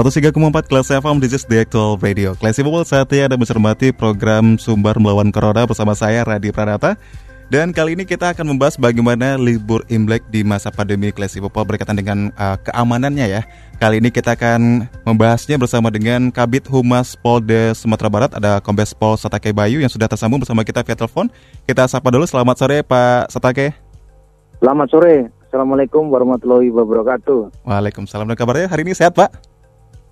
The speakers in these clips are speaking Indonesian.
Empat kelas FM, this is the actual radio. Classy People saatnya ada mencermati program Sumber Melawan Corona bersama saya, Radi Pranata. Dan kali ini kita akan membahas bagaimana libur Imlek di masa pandemi Classy People berkaitan dengan uh, keamanannya ya. Kali ini kita akan membahasnya bersama dengan Kabit Humas Polda Sumatera Barat, ada Kombes Pol Satake Bayu yang sudah tersambung bersama kita via telepon. Kita sapa dulu, selamat sore Pak Satake. Selamat sore, Assalamualaikum warahmatullahi wabarakatuh. Waalaikumsalam dan kabarnya hari ini sehat Pak?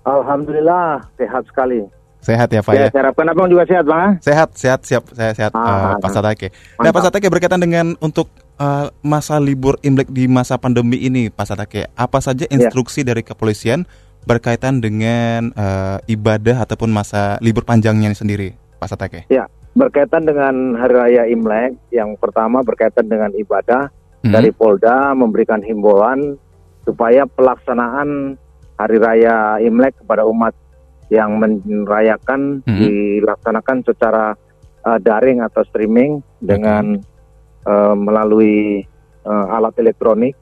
Alhamdulillah sehat sekali. Sehat ya Pak ya. ya? Saya harapkan abang juga sehat Bang. Sehat, sehat, siap, saya sehat ah, uh, Pak Satake. Nah Pak Satake berkaitan dengan untuk uh, masa libur Imlek di masa pandemi ini Pak Satake, apa saja ya. instruksi ya. dari kepolisian berkaitan dengan uh, ibadah ataupun masa libur panjangnya sendiri Pak Satake? Ya, berkaitan dengan Hari Raya Imlek, yang pertama berkaitan dengan ibadah hmm. dari Polda memberikan himbauan supaya pelaksanaan Hari Raya Imlek kepada umat yang merayakan hmm. dilaksanakan secara uh, daring atau streaming okay. dengan uh, melalui uh, alat elektronik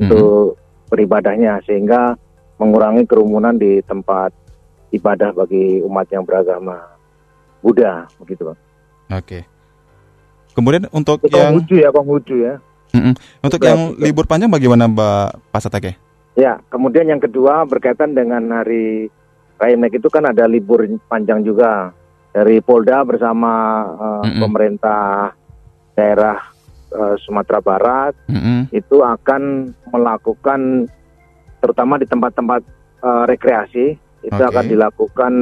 hmm. untuk beribadahnya sehingga mengurangi kerumunan di tempat ibadah bagi umat yang beragama Buddha begitu Bang. Oke. Okay. Kemudian untuk Itu yang Konghucu ya Konghucu ya. Mm -mm. Untuk yang libur panjang bagaimana Mbak Pasatake? Ya, kemudian yang kedua berkaitan dengan hari Raya Imlek itu kan ada libur panjang juga dari Polda bersama uh, mm -hmm. pemerintah daerah uh, Sumatera Barat mm -hmm. itu akan melakukan terutama di tempat-tempat uh, rekreasi itu okay. akan dilakukan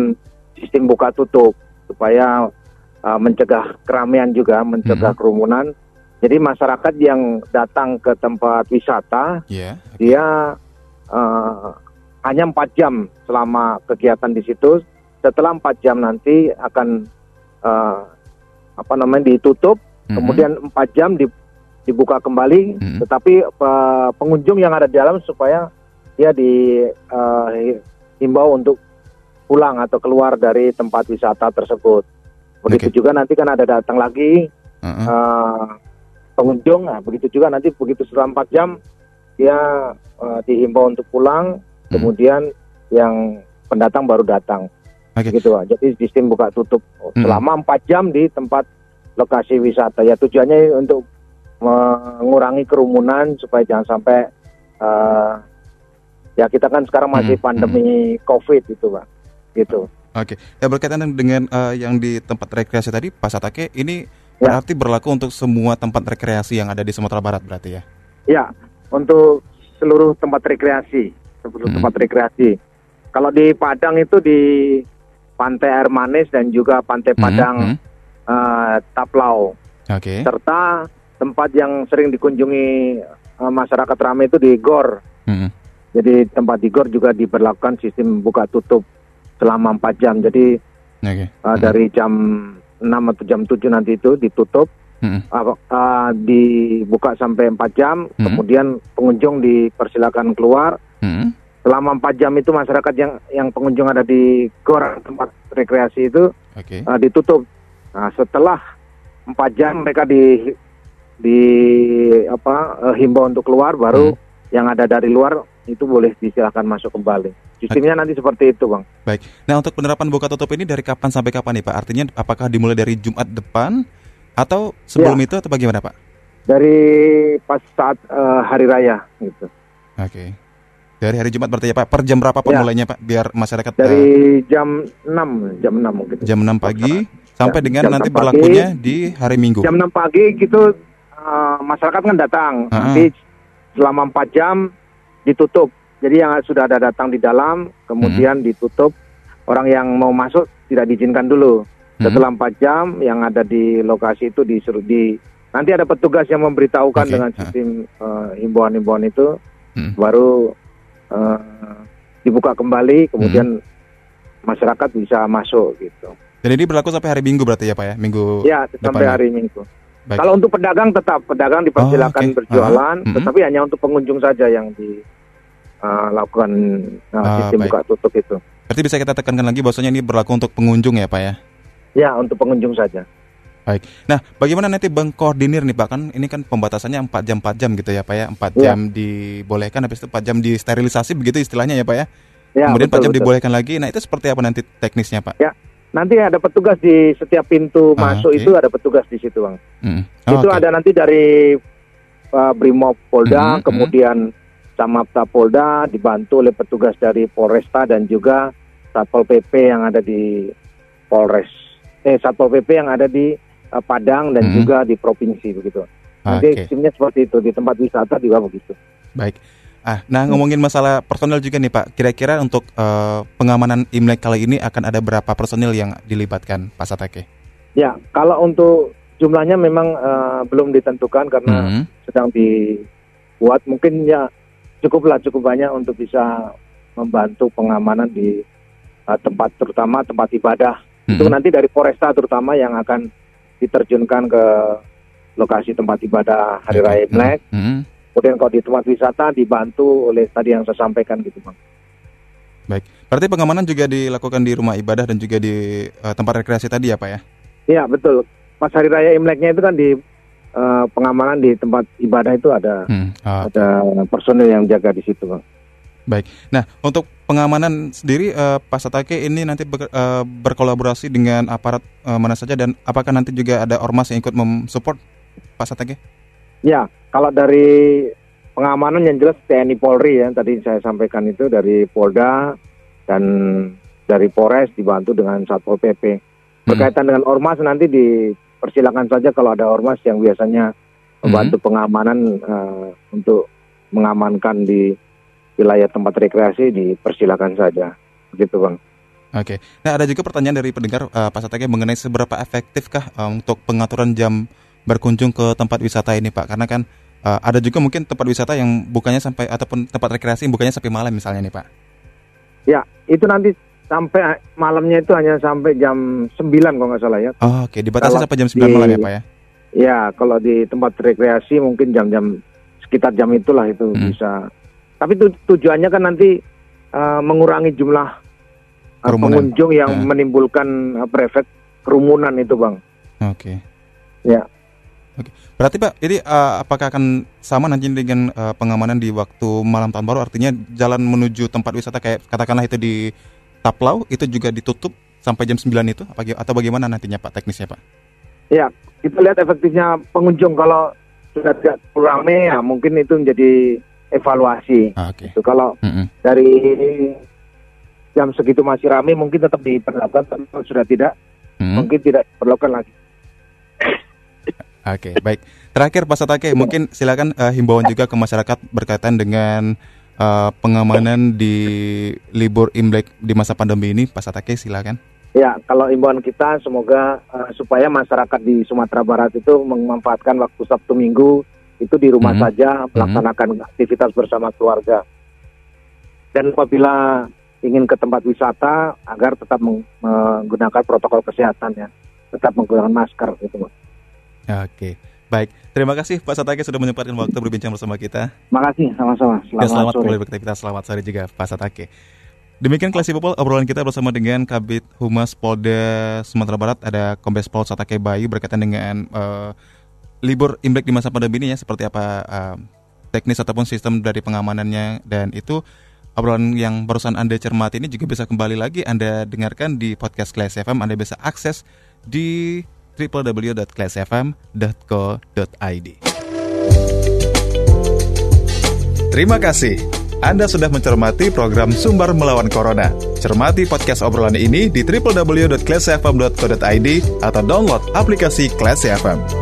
sistem buka tutup supaya uh, mencegah keramaian juga, mencegah mm -hmm. kerumunan. Jadi masyarakat yang datang ke tempat wisata, yeah, okay. dia uh, hanya empat jam selama kegiatan di situ. Setelah empat jam nanti akan uh, apa namanya ditutup, mm-hmm. kemudian empat jam di, dibuka kembali. Mm-hmm. Tetapi uh, pengunjung yang ada di dalam supaya dia di uh, himbau untuk pulang atau keluar dari tempat wisata tersebut. Begitu okay. juga nanti kan ada datang lagi uh-uh. uh, pengunjung. Nah, begitu juga nanti begitu setelah empat jam dia uh, dihimbau untuk pulang, hmm. kemudian yang pendatang baru datang. Okay. Gitu, jadi sistem buka tutup hmm. selama empat jam di tempat lokasi wisata. Ya tujuannya untuk mengurangi kerumunan supaya jangan sampai uh, ya kita kan sekarang masih hmm. pandemi hmm. COVID itu, pak, gitu. Oke, okay. ya berkaitan dengan uh, yang di tempat rekreasi tadi, Pak Satake, ini ya. berarti berlaku untuk semua tempat rekreasi yang ada di Sumatera Barat berarti ya? Ya, untuk seluruh tempat rekreasi, seluruh hmm. tempat rekreasi. Kalau di Padang itu di Pantai Air Manis dan juga Pantai hmm, Padang hmm. Uh, Taplau. Okay. Serta tempat yang sering dikunjungi uh, masyarakat ramai itu di Gor. Hmm. Jadi tempat di Gor juga diberlakukan sistem buka tutup selama 4 jam. Jadi okay. uh, hmm. dari jam 6 atau jam 7 nanti itu ditutup hmm. uh, uh, dibuka sampai 4 jam, hmm. kemudian pengunjung dipersilakan keluar. Hmm. Selama 4 jam itu masyarakat yang yang pengunjung ada di gor tempat rekreasi itu okay. uh, ditutup. Nah, setelah 4 jam mereka di di apa uh, himbau untuk keluar baru hmm. yang ada dari luar itu boleh disilakan masuk kembali. Sistemnya nanti seperti itu, Bang. Baik. Nah, untuk penerapan buka tutup ini dari kapan sampai kapan nih, Pak? Artinya apakah dimulai dari Jumat depan atau sebelum ya. itu atau bagaimana Pak? Dari pas saat uh, hari raya gitu. Oke. Okay. Dari hari Jumat berarti ya Pak. Per jam berapa pemulainya ya. Pak? Biar masyarakat Dari uh, jam 6, jam 6 mungkin. Jam 6 pagi sampai ya, dengan nanti berlakunya di hari Minggu. Jam 6 pagi gitu uh, masyarakat kan datang. Uh -huh. Nanti selama 4 jam ditutup. Jadi yang sudah ada datang di dalam kemudian hmm. ditutup. Orang yang mau masuk tidak diizinkan dulu. Hmm. Setelah empat jam yang ada di lokasi itu disuruh di nanti ada petugas yang memberitahukan okay. dengan sistem uh, himbauan-himbauan itu hmm. baru uh, dibuka kembali, kemudian hmm. masyarakat bisa masuk gitu. Dan ini berlaku sampai hari Minggu berarti ya Pak ya? Minggu Ya, sampai hari Minggu. Baik. Kalau untuk pedagang tetap pedagang dipersilakan oh, okay. berjualan, uh, -huh. tetapi hanya untuk pengunjung saja yang dilakukan uh, uh, sistem baik. buka tutup itu. Berarti bisa kita tekankan lagi bahwasanya ini berlaku untuk pengunjung ya Pak ya? Ya, untuk pengunjung saja. Baik. Nah, bagaimana nanti Bang koordinir nih Pak? Kan ini kan pembatasannya 4 jam 4 jam gitu ya Pak ya. 4 ya. jam dibolehkan habis itu 4 jam disterilisasi begitu istilahnya ya Pak ya. ya Kemudian betul, 4 jam betul. dibolehkan lagi. Nah, itu seperti apa nanti teknisnya Pak? Ya. Nanti ada petugas di setiap pintu ah, masuk okay. itu ada petugas di situ, Bang. Mm. Oh, itu okay. ada nanti dari uh, Brimob Polda, mm, kemudian. Samapta Polda dibantu oleh petugas dari Polresta dan juga Satpol PP yang ada di Polres. Eh Satpol PP yang ada di uh, Padang dan mm. juga di provinsi begitu. Nanti okay. timnya seperti itu di tempat wisata juga begitu. Baik. Ah, nah ngomongin masalah personel juga nih Pak, kira-kira untuk uh, pengamanan Imlek kali ini akan ada berapa personil yang dilibatkan Pak Satake? Ya, kalau untuk jumlahnya memang uh, belum ditentukan karena mm -hmm. sedang dibuat. Mungkin ya cukuplah cukup banyak untuk bisa membantu pengamanan di uh, tempat terutama tempat ibadah. Mm -hmm. Itu nanti dari Foresta terutama yang akan diterjunkan ke lokasi tempat ibadah Hari Raya Imlek. Mm -hmm Kemudian kalau di tempat wisata dibantu oleh tadi yang saya sampaikan gitu bang. Baik, berarti pengamanan juga dilakukan di rumah ibadah dan juga di uh, tempat rekreasi tadi ya Pak ya? Iya betul. Pas hari raya Imleknya itu kan di uh, pengamanan di tempat ibadah itu ada hmm. oh. ada personil yang jaga di situ bang. Baik. Nah, untuk pengamanan sendiri uh, Pak Satake ini nanti ber, uh, berkolaborasi dengan aparat uh, mana saja dan apakah nanti juga ada ormas yang ikut mensupport Pak Satake? Ya, kalau dari pengamanan yang jelas TNI Polri ya tadi saya sampaikan itu dari Polda dan dari Polres dibantu dengan Satpol PP. Hmm. Berkaitan hmm. dengan ormas nanti dipersilakan saja kalau ada ormas yang biasanya membantu hmm. pengamanan uh, untuk mengamankan di wilayah tempat rekreasi dipersilakan saja. Begitu, Bang. Oke. Nah, ada juga pertanyaan dari pendengar uh, Pak Satake mengenai seberapa efektifkah uh, untuk pengaturan jam berkunjung ke tempat wisata ini Pak? Karena kan uh, ada juga mungkin tempat wisata yang bukannya sampai ataupun tempat rekreasi yang bukannya sampai malam misalnya nih Pak. Ya, itu nanti sampai malamnya itu hanya sampai jam 9 kalau nggak salah ya. Oh, Oke, okay. dibatasi kalau sampai jam 9 di, malam ya Pak ya? Ya, kalau di tempat rekreasi mungkin jam-jam sekitar jam itulah itu hmm. bisa. Tapi tu, tujuannya kan nanti uh, mengurangi jumlah uh, pengunjung yang uh. menimbulkan uh, prefek kerumunan itu, Bang. Oke. Okay. Ya. Oke. Berarti Pak, ini uh, apakah akan sama nanti dengan uh, pengamanan di waktu malam tahun baru? Artinya jalan menuju tempat wisata kayak katakanlah itu di Taplau itu juga ditutup sampai jam 9 itu atau bagaimana nantinya Pak teknisnya Pak? Ya, kita lihat efektifnya pengunjung kalau sudah tidak ramai ya mungkin itu menjadi evaluasi. Ah, okay. Itu kalau mm -hmm. dari jam segitu masih ramai mungkin tetap diperlakukan, tapi kalau sudah tidak mm -hmm. mungkin tidak diperlakukan lagi. Oke, okay, baik. Terakhir Pak Satake, mungkin silakan uh, himbauan juga ke masyarakat berkaitan dengan uh, pengamanan di libur Imlek di masa pandemi ini, Pak Satake silakan. Ya, kalau himbauan kita semoga uh, supaya masyarakat di Sumatera Barat itu memanfaatkan waktu Sabtu Minggu itu di rumah mm -hmm. saja melaksanakan mm -hmm. aktivitas bersama keluarga. Dan apabila ingin ke tempat wisata agar tetap menggunakan protokol kesehatan ya, tetap menggunakan masker gitu, Mas. Oke. Baik, terima kasih Pak Satake sudah menyempatkan waktu berbincang bersama kita. Makasih, sama-sama. Selamat, selamat beraktivitas, selamat sore juga Pak Satake. Demikian kelas People obrolan kita bersama dengan Kabit Humas Polda Sumatera Barat ada Kombes Pol Satake Bayu berkaitan dengan uh, libur Imlek di masa pandemi ini ya seperti apa uh, teknis ataupun sistem dari pengamanannya dan itu obrolan yang barusan Anda cermati ini juga bisa kembali lagi Anda dengarkan di podcast Class FM Anda bisa akses di www.classfm.co.id. Terima kasih. Anda sudah mencermati program Sumber Melawan Corona. Cermati podcast obrolan ini di www.classfm.co.id atau download aplikasi Class FM.